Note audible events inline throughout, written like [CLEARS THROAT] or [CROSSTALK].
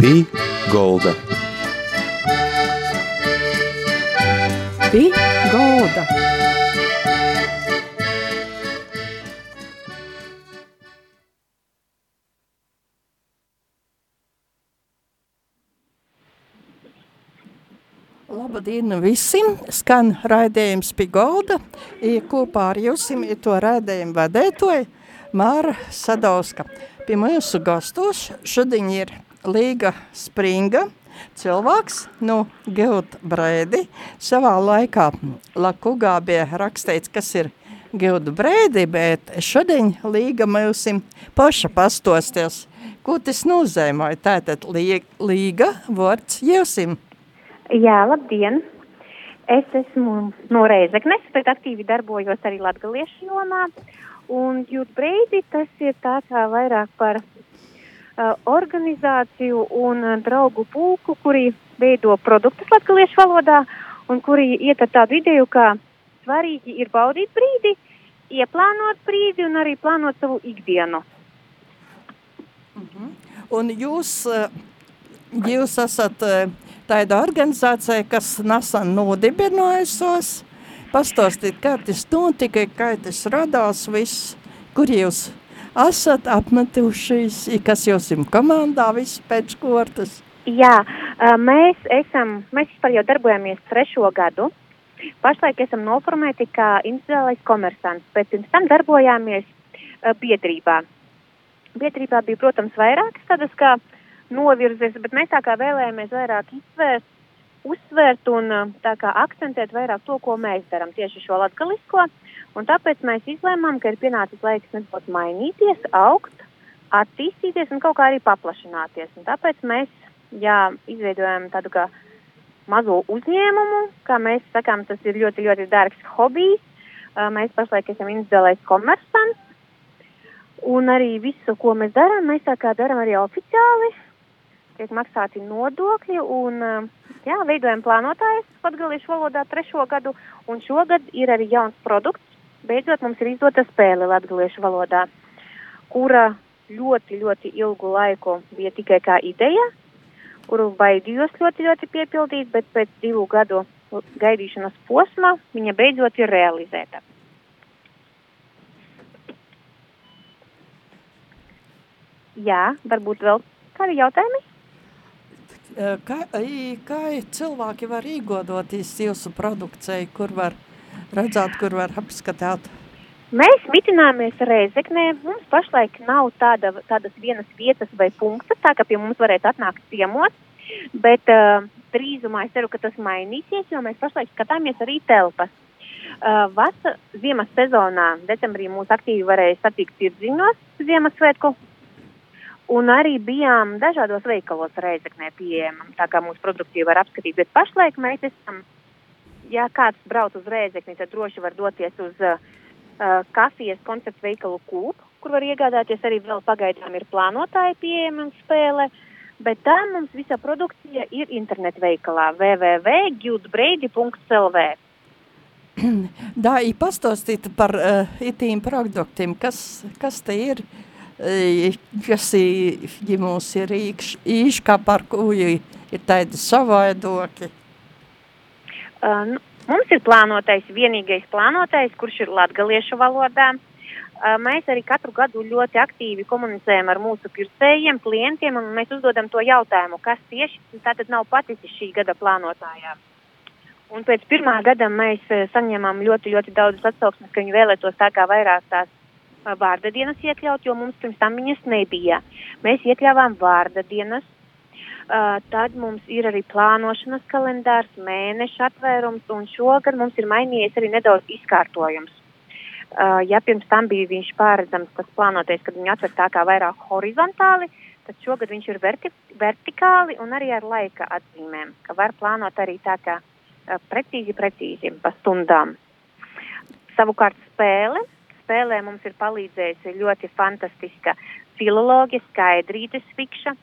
Pī Golda. Pī Golda. Labdien visiem! Skan raidījums Pigolda. I kopā ar jums ir to raidījumu vadētoja Māra Sadauska. Pie mūsu gastos šodien ir Līga Springa, cilvēks no Geot Brēdi. Savā laikā Lakugā bija rakstīts, kas ir Geot Brēdi, bet šodien Līga mūsim paša pastosties. Ko tas nozīmē? Tātad Līga vārds jūsim. Jā, labdien! Es esmu no Reizeknes, bet aktīvi darbojos arī latgaliešu jomā. Un jūt brīdi tas ir tā kā vairāk par organizāciju un draugu pulku, kuri veido produktus latgaliešu valodā un kuri iet ar tādu ideju, ka svarīgi ir baudīt brīdi, ieplānot brīdi un arī plānot savu ikdienu. Uh -huh. Un jūs, jūs esat tāda organizācija, kas nesen nodibinājusos. Pastāstīt, kā tas notika, kā tas radās viss, kur jūs esat apmetušies, kas jūs ir komandā viss pēc kortas? Jā, mēs esam, mēs vispār jau darbojamies trešo gadu. Pašlaik esam noformēti kā individuālais komersants, bet pirms tam darbojāmies biedrībā. Biedrībā bija, protams, vairākas tādas kā uh, novirzes, bet mēs tā kā vēlējāmies vairāk izsvērt, uzsvērt un tā kā akcentēt vairāk to, ko mēs darām tieši šo latgalisko, un tāpēc mēs izlēmām, ka ir pienācis laiks nedaudz mainīties, augt, attīstīties un kaut kā arī paplašināties, un tāpēc mēs, jā, izveidojam tādu kā mazo uzņēmumu, kā mēs sakām, tas ir ļoti, ļoti dārgs hobijs, mēs pašlaik esam individuālais komersants, un arī visu, ko mēs darām, mēs tā kā darām arī oficiāli, tiek maksāti nodokļi un jā, veidojam plānotājs latgaliešu valodā trešo gadu, un šogad ir arī jauns produkts. Beidzot mums ir izdota spēle latgaliešu valodā, kura ļoti, ļoti ilgu laiku bija tikai kā ideja, kuru baidījos ļoti, ļoti piepildīt, bet pēc divu gadu gaidīšanas posma viņa beidzot ir realizēta. Jā, varbūt vēl kādi jautājumi? Kā, kā cilvēki var īgodoties jūsu produkcijai, kur var redzēt, kur var apskatīt? Mēs mitināmies Reizeknē. Mums pašlaik nav tāda, tādas vienas vietas vai punktas, tā ka pie mums varētu atnākt ciemos, bet uh, drīzumā es ceru, ka tas mainīsies, jo mēs pašlaik skatāmies arī telpas. Uh, Vasa ziemas sezonā, decembrī mūs aktīvi varēja satikt tirdziņos Ziemassvētku Un arī bijām dažādos veikalos reizeknē pieejamam, tā kā mūsu produkti var apskatīt. Bet pašlaik mēs esam, ja kāds brauc uz reizekni, tad droši var doties uz uh, kafijas konceptu veikalu kūpu, kur var iegādāties arī vēl pagaidām ir plānotāji pieejama spēle. Bet tā mums visa produkcija ir internetu veikalā www.gildbreidi.lv. [CLEARS THROAT] Da, pastāstīt par uh, itīm produktiem, kas, kas te ir? Uh, kas ja mums ir īškā par kuju, ir tādi savaidoki? Uh, mums ir plānotais, vienīgais plānotais, kurš ir latgaliešu valodā. Uh, mēs arī katru gadu ļoti aktīvi komunicējam ar mūsu pircējiem, klientiem, un mēs uzdodam to jautājumu, kas tieši tātad nav paticis šī gada plānotājā. Un pēc pirmā gada mēs saņēmām ļoti, ļoti daudz atsauksmes, ka viņi vēlētos tā kā vairāk tās vārda dienas iekļaut, jo mums pirms tam viņas nebija. Mēs iekļāvām vārda dienas, tad mums ir arī plānošanas kalendārs, mēneša atvērums, un šogad mums ir mainījies arī nedaudz izkārtojums. Uh, ja pirms tam bija viņš pārredzams, tas plānoties, kad viņu atver tā kā vairāk horizontāli, tad šogad viņš ir verti vertikāli un arī ar laika atzīmēm, ka var plānot arī tā kā uh, precīzi, precīzi pa stundām. Savukārt spēle spēlē mums ir palīdzējusi ļoti fantastiska filoloģija Skaidrītes Fikša.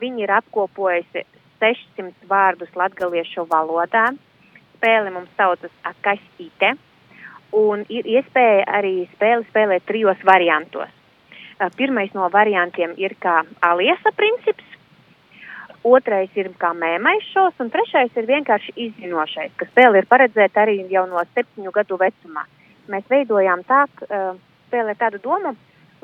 Viņa ir apkopojusi 600 vārdus latgaliešu valodā. Spēle mums saucas Akastīte, un ir iespēja arī spēli spēlēt trijos variantos. Pirmais no variantiem ir kā aliesa princips, otrais ir kā mēmais šos, un trešais ir vienkārši izzinošais, kas spēle ir paredzēta arī jau no septiņu gadu vecumā. Mēs veidojām tā, ka ir tādu domu,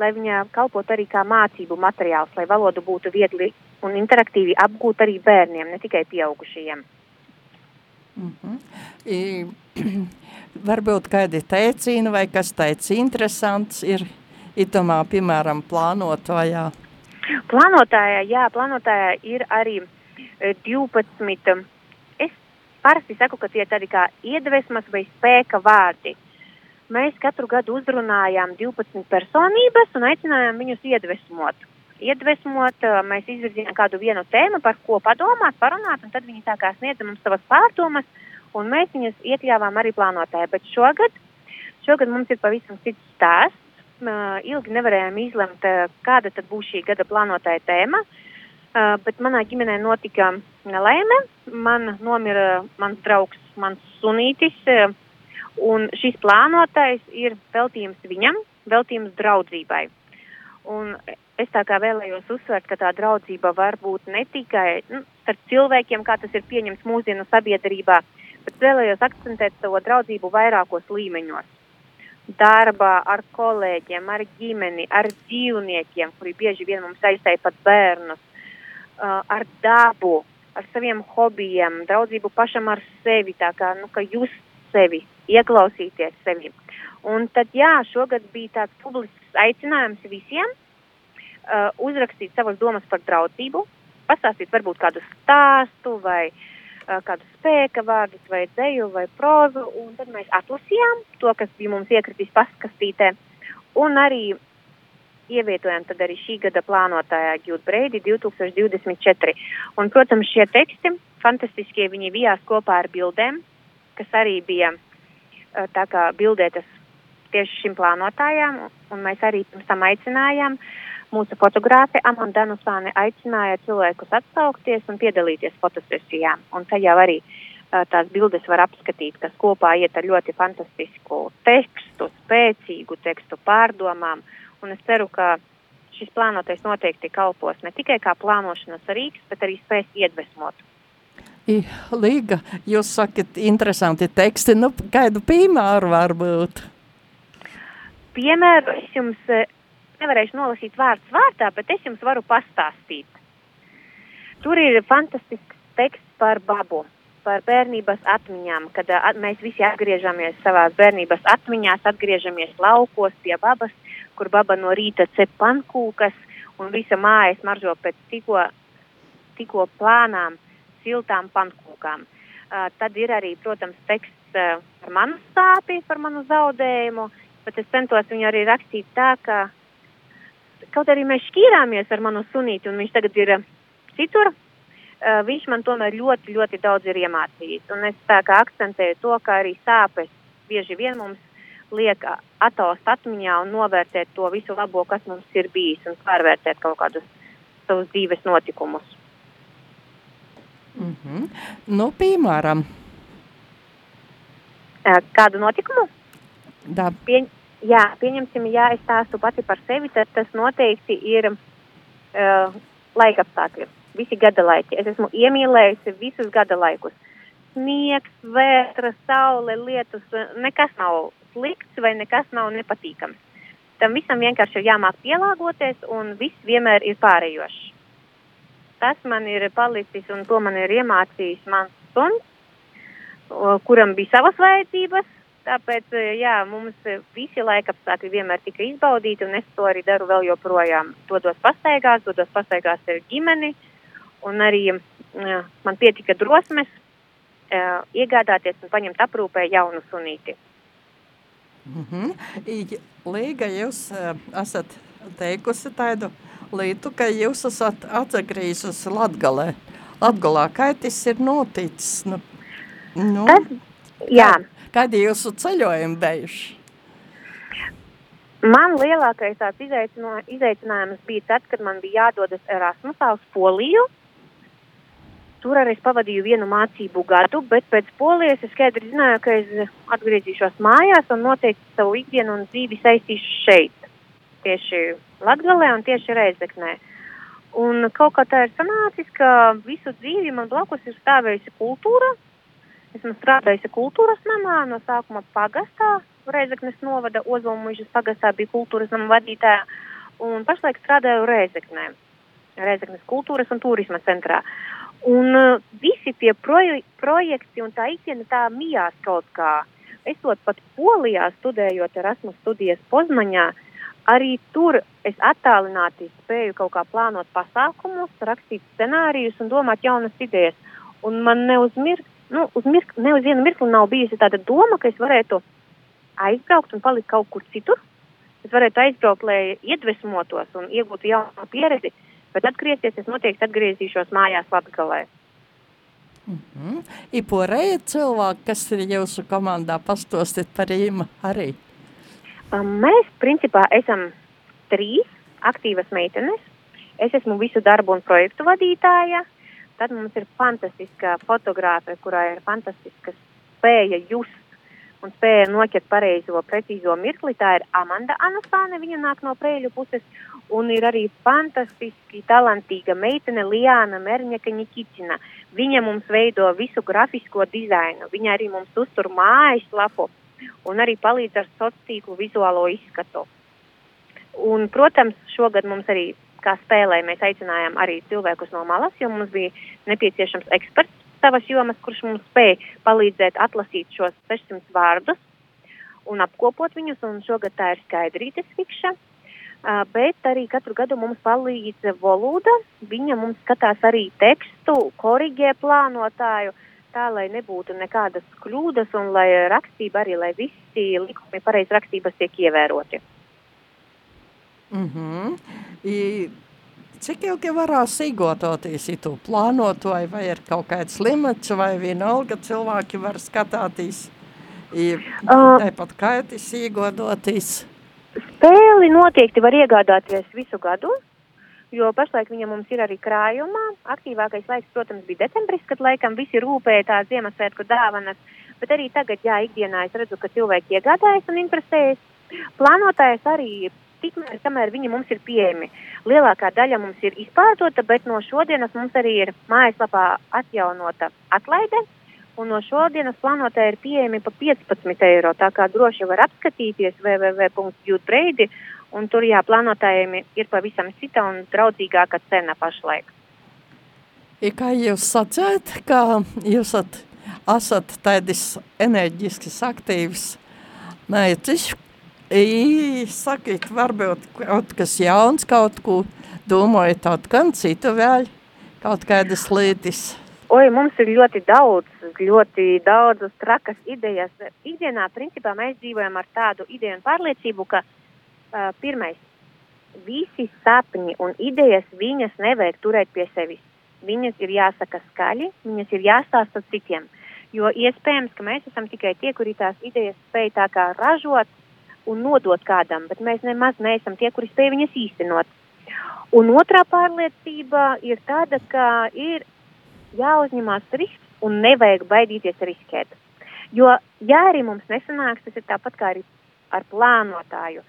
lai viņa kalpot arī kā mācību materiāls, lai valodu būtu viegli un interaktīvi apgūt arī bērniem, ne tikai pieaugušajiem. Mm -hmm. I, [CLEARS THROAT] varbūt kādi teicīni vai kas tāds interesants ir itamā, piemēram, plānotājā? Plānotājā, jā, plānotājā ir arī 12. E, es parasti saku, ka tie tādi kā iedvesmas vai spēka vārdi. Mēs katru gadu uzrunājām 12 personības un aicinājām viņus iedvesmot. Iedvesmot, mēs izvirzījām kādu vienu tēmu, par ko padomāt, parunāt, un tad viņi tā kā sniedza mums savas pārdomas, un mēs viņus iekļāvām arī plānotājā. Bet šogad, šogad mums ir pavisam cits stāsts ilgi nevarējām izlemt, kāda tad būs šī gada plānotāja tēma. Bet manā ģimenē notika nelaime. Man nomira mans draugs, mans sunītis, un šis plānotājs ir veltījums viņam, veltījums draudzībai. Un es tā kā vēlējos uzsvērt, ka tā draudzība var būt ne tikai nu, starp cilvēkiem, kā tas ir pieņemts mūsdienu sabiedrībā, bet vēlējos akcentēt savu draudzību vairākos līmeņos darbā ar kolēģiem, ar ģimeni, ar dzīvniekiem, kuri bieži vien mums aizstāja pat bērnus, uh, ar dabu, ar saviem hobijiem, draudzību pašam ar sevi, tā kā, nu, jūs sevi, ieklausīties sevi. Un tad, jā, šogad bija tāds publisks aicinājums visiem uh, uzrakstīt savas domas par draudzību, pastāstīt varbūt kādu stāstu vai uh, kādu spēka vārdus, vai dzeju, vai prozu, un tad mēs atlasījām to, kas bija mums iekritis paskastītē, un arī ievietojam tad arī šī gada plānotājā Gjūt Breidi 2024. Un, protams, šie teksti, fantastiskie, viņi bijās kopā ar bildēm, kas arī bija tā kā bildētas tieši šim plānotājām, un mēs arī pirms tam aicinājām Mūsu fotogrāfe Amanda Danusāne aicināja cilvēkus atsaukties un piedalīties fotosesijā. Un tajā arī uh, tās bildes var apskatīt, kas kopā iet ar ļoti fantastisku tekstu, spēcīgu tekstu pārdomām. Un es ceru, ka šis plānotais noteikti kalpos ne tikai kā plānošanas rīks, bet arī spēs iedvesmot. Līga, jūs sakat interesanti teksti, nu kādu piemēru varbūt? Piemēru es jums nevarēšu nolasīt vārds vārdā, bet es jums varu pastāstīt. Tur ir fantastisks teksts par babu, par bērnības atmiņām, kad at, mēs visi atgriežamies savās bērnības atmiņās, atgriežamies laukos pie babas, kur baba no rīta cep pankūkas un visa māja smaržo pēc tikko, tikko plānām, siltām pankūkām. Uh, tad ir arī, protams, teksts uh, par manu sāpju, par manu zaudējumu, bet es centos viņu arī rakstīt tā, ka kaut arī mēs šķīrāmies ar manu sunīti, un viņš tagad ir eh, citur, uh, viņš man tomēr ļoti, ļoti daudz ir iemācījis. Un es tā kā akcentēju to, ka arī sāpes bieži vien mums liek ataust atmiņā un novērtēt to visu labo, kas mums ir bijis, un pārvērtēt kaut kādus savus dzīves notikumus. Mm -hmm. Nu, piemēram. Kādu notikumu? Da. Pieņ jā, pieņemsim, ja es stāstu pati par sevi, tad tas noteikti ir uh, laikapstākļi, visi gada laiki. Es esmu iemīlējusi visus gada laikus. Sniegs, vētra, saule, lietus, nekas nav slikts vai nekas nav nepatīkams. Tam visam vienkārši ir jāmāk pielāgoties un viss vienmēr ir pārējošs. Tas man ir palicis un to man ir iemācījis mans suns, kuram bija savas vajadzības, Tāpēc, e, jā, mums e, visi laikapstākļi vienmēr tika izbaudīti, un es to arī daru vēl joprojām. Dodos pastaigās, dodos pastaigās ar ģimeni, un arī jā, e, man pietika drosmes uh, iegādāties un paņemt aprūpē jaunu sunīti. Mm -hmm. Līga, jūs esat teikusi tādu lietu, ka jūs esat atgriezusi Latgalē. Latgalā, kā tas ir noticis? Nu, nu, Tas, jā. Kā, Kādi jūsu ceļojumi bijuši? Man lielākais tāds izaicinājums bija tad, kad man bija jādodas Erasmusā uz Poliju. Tur arī es pavadīju vienu mācību gadu, bet pēc polijas es skaidri zināju, ka es atgriezīšos mājās un noteikti savu ikdienu un dzīvi saistīšu šeit, tieši Latgalē un tieši Reizeknē. Un kaut kā tā ir sanācis, ka visu dzīvi man blakus ir stāvējusi kultūra. Esmu strādājusi kultūras namā, no sākuma pagastā, Reizeknes novada Ozolmuižas pagastā bija kultūras nama vadītāja, un pašlaik strādāju Reizeknē, Reizeknes kultūras un turisma centrā. Un uh, visi tie proje projekti un tā ikdiena tā mijās kaut kā. Esot pat Polijā studējot Erasmus studijas Pozmaņā, uh, Arī tur es attālināti spēju kaut kā plānot pasākumus, rakstīt scenārijus un domāt jaunas idejas. Un man ne uz, mirk, nu, uz, mirk, ne uz vienu mirkli nav bijusi tāda doma, ka es varētu aizbraukt un palikt kaut kur citur. Es varētu aizbraukt, lai iedvesmotos un iegūtu jaunu pieredzi, bet atgriezties es noteikti atgriezīšos mājās Latgalē. Mm -hmm. Ir porēja cilvēki, kas ir jūsu komandā, pastostiet par īma arī. Mēs, principā, esam trīs aktīvas meitenes. Es esmu visu darbu un projektu vadītāja. Tad mums ir fantastiska fotogrāfe, kurā ir fantastiska spēja just un spēja noķert pareizo, precīzo mirkli. Tā ir Amanda Anastāne, viņa nāk no prēļu puses. Un ir arī fantastiski talantīga meitene Liāna Merņaka Nikicina. Viņa mums veido visu grafisko dizainu. Viņa arī mums uztur mājaslapu un arī palīdz ar sociālo tīklu vizuālo izskatu. Un, protams, šogad mums arī kā spēlē mēs aicinājām arī cilvēkus no malas, jo mums bija nepieciešams eksperts savas jomas, kurš mums spēja palīdzēt atlasīt šos 600 vārdus un apkopot viņus, un šogad tā ir skaidrītes fikša. Bet arī katru gadu mums palīdz valoda. Viņa mums skatās arī tekstu, korrigē plānotāju, uh, tā, lai nebūtu nekādas kļūdas un lai rakstība arī, lai visi likumi pareizi rakstības tiek ievēroti. Mm -hmm. I, cik ilgi varās īgototies, ja tu plānot, vai, vai ir kaut kāds limits, vai vienalga cilvēki var skatāties, I, uh, tāpat kaitis īgodoties? Spēli noteikti var iegādāties visu gadu, jo pašlaik viņa mums ir arī krājumā. Aktīvākais laiks, protams, bija decembris, kad laikam visi rūpēja tās Ziemassvētku dāvanas, bet arī tagad, jā, ikdienā es redzu, ka cilvēki iegādājas un interesējas. Plānotājs arī tikmēr, kamēr viņi mums ir pieejami. Lielākā daļa mums ir izpārtota, bet no šodienas mums arī ir mājaslapā atjaunota atlaide. Un no šodienas plānotāji ir pieejami pa 15 eiro. Tā kā droši var apskatīties www.jūtbreidi un tur jā, plānotājiem ir pavisam cita un draudzīgāka cena pašlaik. I kā jūs sacēt, ka jūs at, esat tādis enerģisks, aktīvs meicis, sakīt, varbūt kaut kas jauns, kaut ko domājat gan citu vēl, kaut kādas lietas. Oi, mums ir ļoti daudz, ļoti daudzas trakas idejas. Ikdienā, principā, mēs dzīvojam ar tādu ideju un pārliecību, ka uh, uh, pirmais, visi sapņi un idejas viņas nevajag turēt pie sevis. Viņas ir jāsaka skaļi, viņas ir jāstāsta citiem. Jo iespējams, ka mēs esam tikai tie, kuri tās idejas spēj tā kā ražot un nodot kādam, bet mēs nemaz neesam tie, kuri spēj viņas īstenot. Un otrā pārliecība ir tāda, ka ir jāuzņemās risks un nevajag baidīties riskēt. Jo, ja arī mums nesanāks, tas ir tāpat kā ar plānotāju.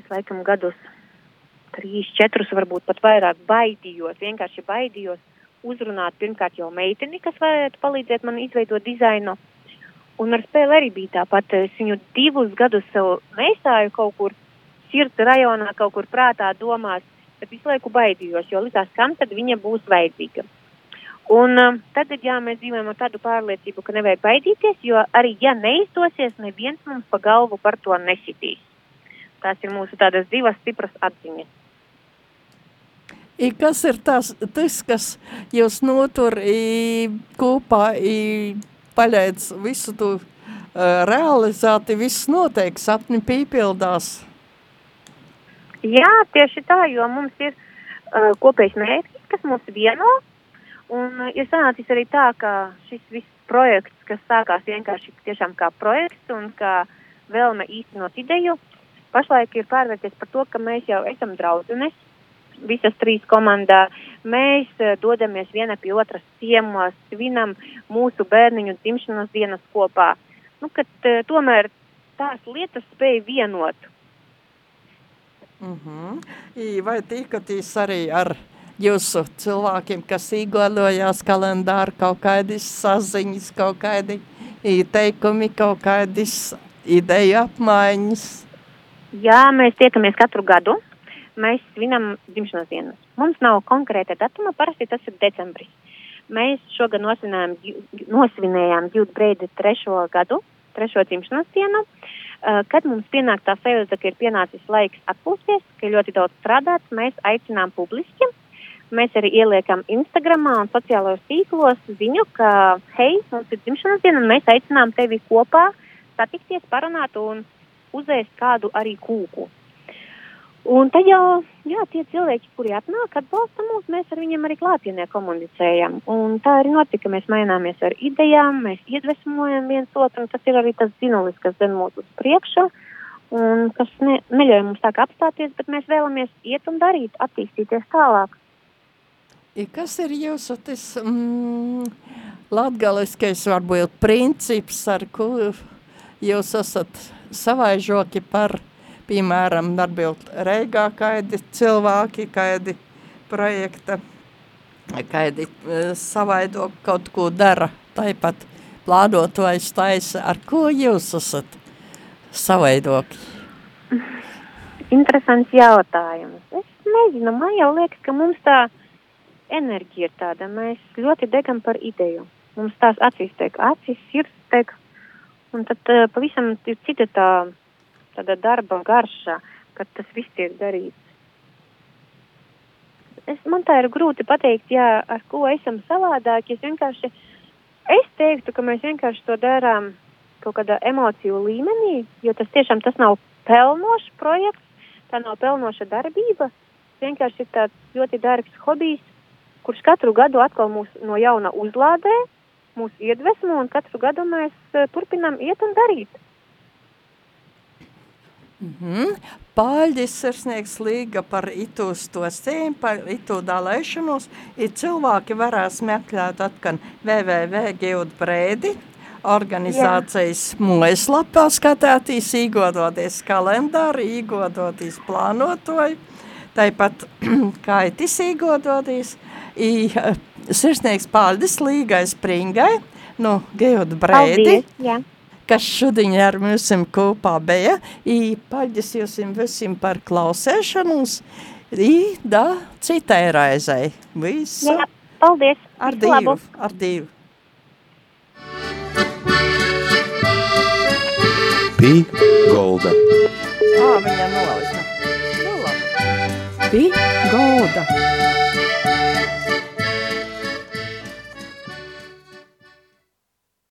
Es laikam gadus trīs, četrus, varbūt pat vairāk baidījos, vienkārši baidījos uzrunāt pirmkārt jau meiteni, kas varētu palīdzēt man izveidot dizainu. Un ar spēli arī bija tāpat. Es viņu divus gadus sev nesāju kaut kur sirds rajonā, kaut kur prātā domās, bet visu laiku baidījos, jo likās, kam tad viņa būs vajadzīga. Un uh, tagad, jā, mēs dzīvojam ar tādu pārliecību, ka nevajag baidīties, jo arī, ja neizdosies, neviens mums pa galvu par to nesitīs. Tās ir mūsu tādas divas stipras atziņas. I kas ir tas, tas kas jūs notur i, kopā, i, paļēc visu tu uh, realizēti, viss notiek, sapni pīpildās? Jā, tieši tā, jo mums ir uh, kopējs mērķis, kas mūs vieno, un uh, ir sanācis arī tā, ka šis viss projekts, kas sākās vienkārši tiešām kā projekts un kā vēlme īstenot ideju, pašlaik ir pārvērties par to, ka mēs jau esam draudzenes, visas trīs komandā. Mēs uh, dodamies viena pie otras ciemos, svinam mūsu bērniņu dzimšanas dienas kopā. Nu, kad, uh, tomēr tās lietas spēja vienot. Mm -hmm. Vai tikaties arī ar jūsu cilvēkiem, kas īgodojās kalendāru, kaut kādas saziņas, kaut kādi ieteikumi, kaut kādas ideju apmaiņas? Jā, mēs tiekamies katru gadu. Mēs svinam dzimšanas dienas. Mums nav konkrēta datuma, parasti tas ir decembris. Mēs šogad nosvinējām Jūtu Breidi trešo gadu, trešo dzimšanas dienu, kad mums pienāk tā sajūta, ka ir pienācis laiks atpūsties, ka ir ļoti daudz strādāts, mēs aicinām publiski. Mēs arī ieliekam Instagramā un sociālajos tīklos ziņu, ka, hei, mums ir dzimšanas diena, un mēs aicinām tevi kopā satikties, parunāt un uzēst kādu arī kūku. Un tad jau jā, tie cilvēki, kuri atnāk, atbalsta mūs, mēs ar viņiem arī klātienē komunicējam. Un tā arī notika. Mēs maināmies ar idejām, mēs iedvesmojam viens otru, un tas ir arī tas zinulis, kas den mūs uz priekšu, un kas ne, neļauj mums tā kā apstāties, bet mēs vēlamies iet un darīt, attīstīties tālāk. I kas ir jūsu tas mm, latgaliskais varbūt princips, ar ko jūs esat savaižoki par piemēram, varbūt Reigā kādi cilvēki, kādi projekta, kādi e, savaido kaut ko dara, tāpat plānotojs taisa, ar ko jūs esat savaidoki? Interesants jautājums. Es nezinu, man jau liekas, ka mums tā enerģija ir tāda, mēs ļoti degam par ideju. Mums tās acīs teik, acīs, sirds teik, un tad uh, pavisam ir cita tā tāda darba garša, kad tas viss tiek darīts. Es, man tā ir grūti pateikt, jā, ar ko esam savādāki. Es vienkārši, es teiktu, ka mēs vienkārši to darām kaut kādā emociju līmenī, jo tas tiešām tas nav pelnošs projekts, tā nav pelnoša darbība. Vienkārši ir tāds ļoti dārgs hobijs, kurš katru gadu atkal mūs no jauna uzlādē, mūs iedvesmo un katru gadu mēs uh, turpinām iet un darīt. Mm -hmm. Pāļģis sirsnieks līga par itu stostīm, par itu dalēšanos, ir cilvēki varēs meklēt atkan www.geodbrēdi, organizācijas mūjaslapā skatētīs, īgodoties kalendāru, īgodoties plānotoju, tāpat [CLEARS THROAT] kaitis īgodoties, i sirsnieks Pāļģis līgai springai, nu, Geodbrēdi. Paldies, jā kas šodien ar mums kopā bija. I paģis jums visiem par klausēšanos. I da citai raizei. Visu. Jā, paldies. Ar Visu divu. Labu. Ar divu. Pī golda. Ā, viņa nolauza. Nu labi. Pī golda.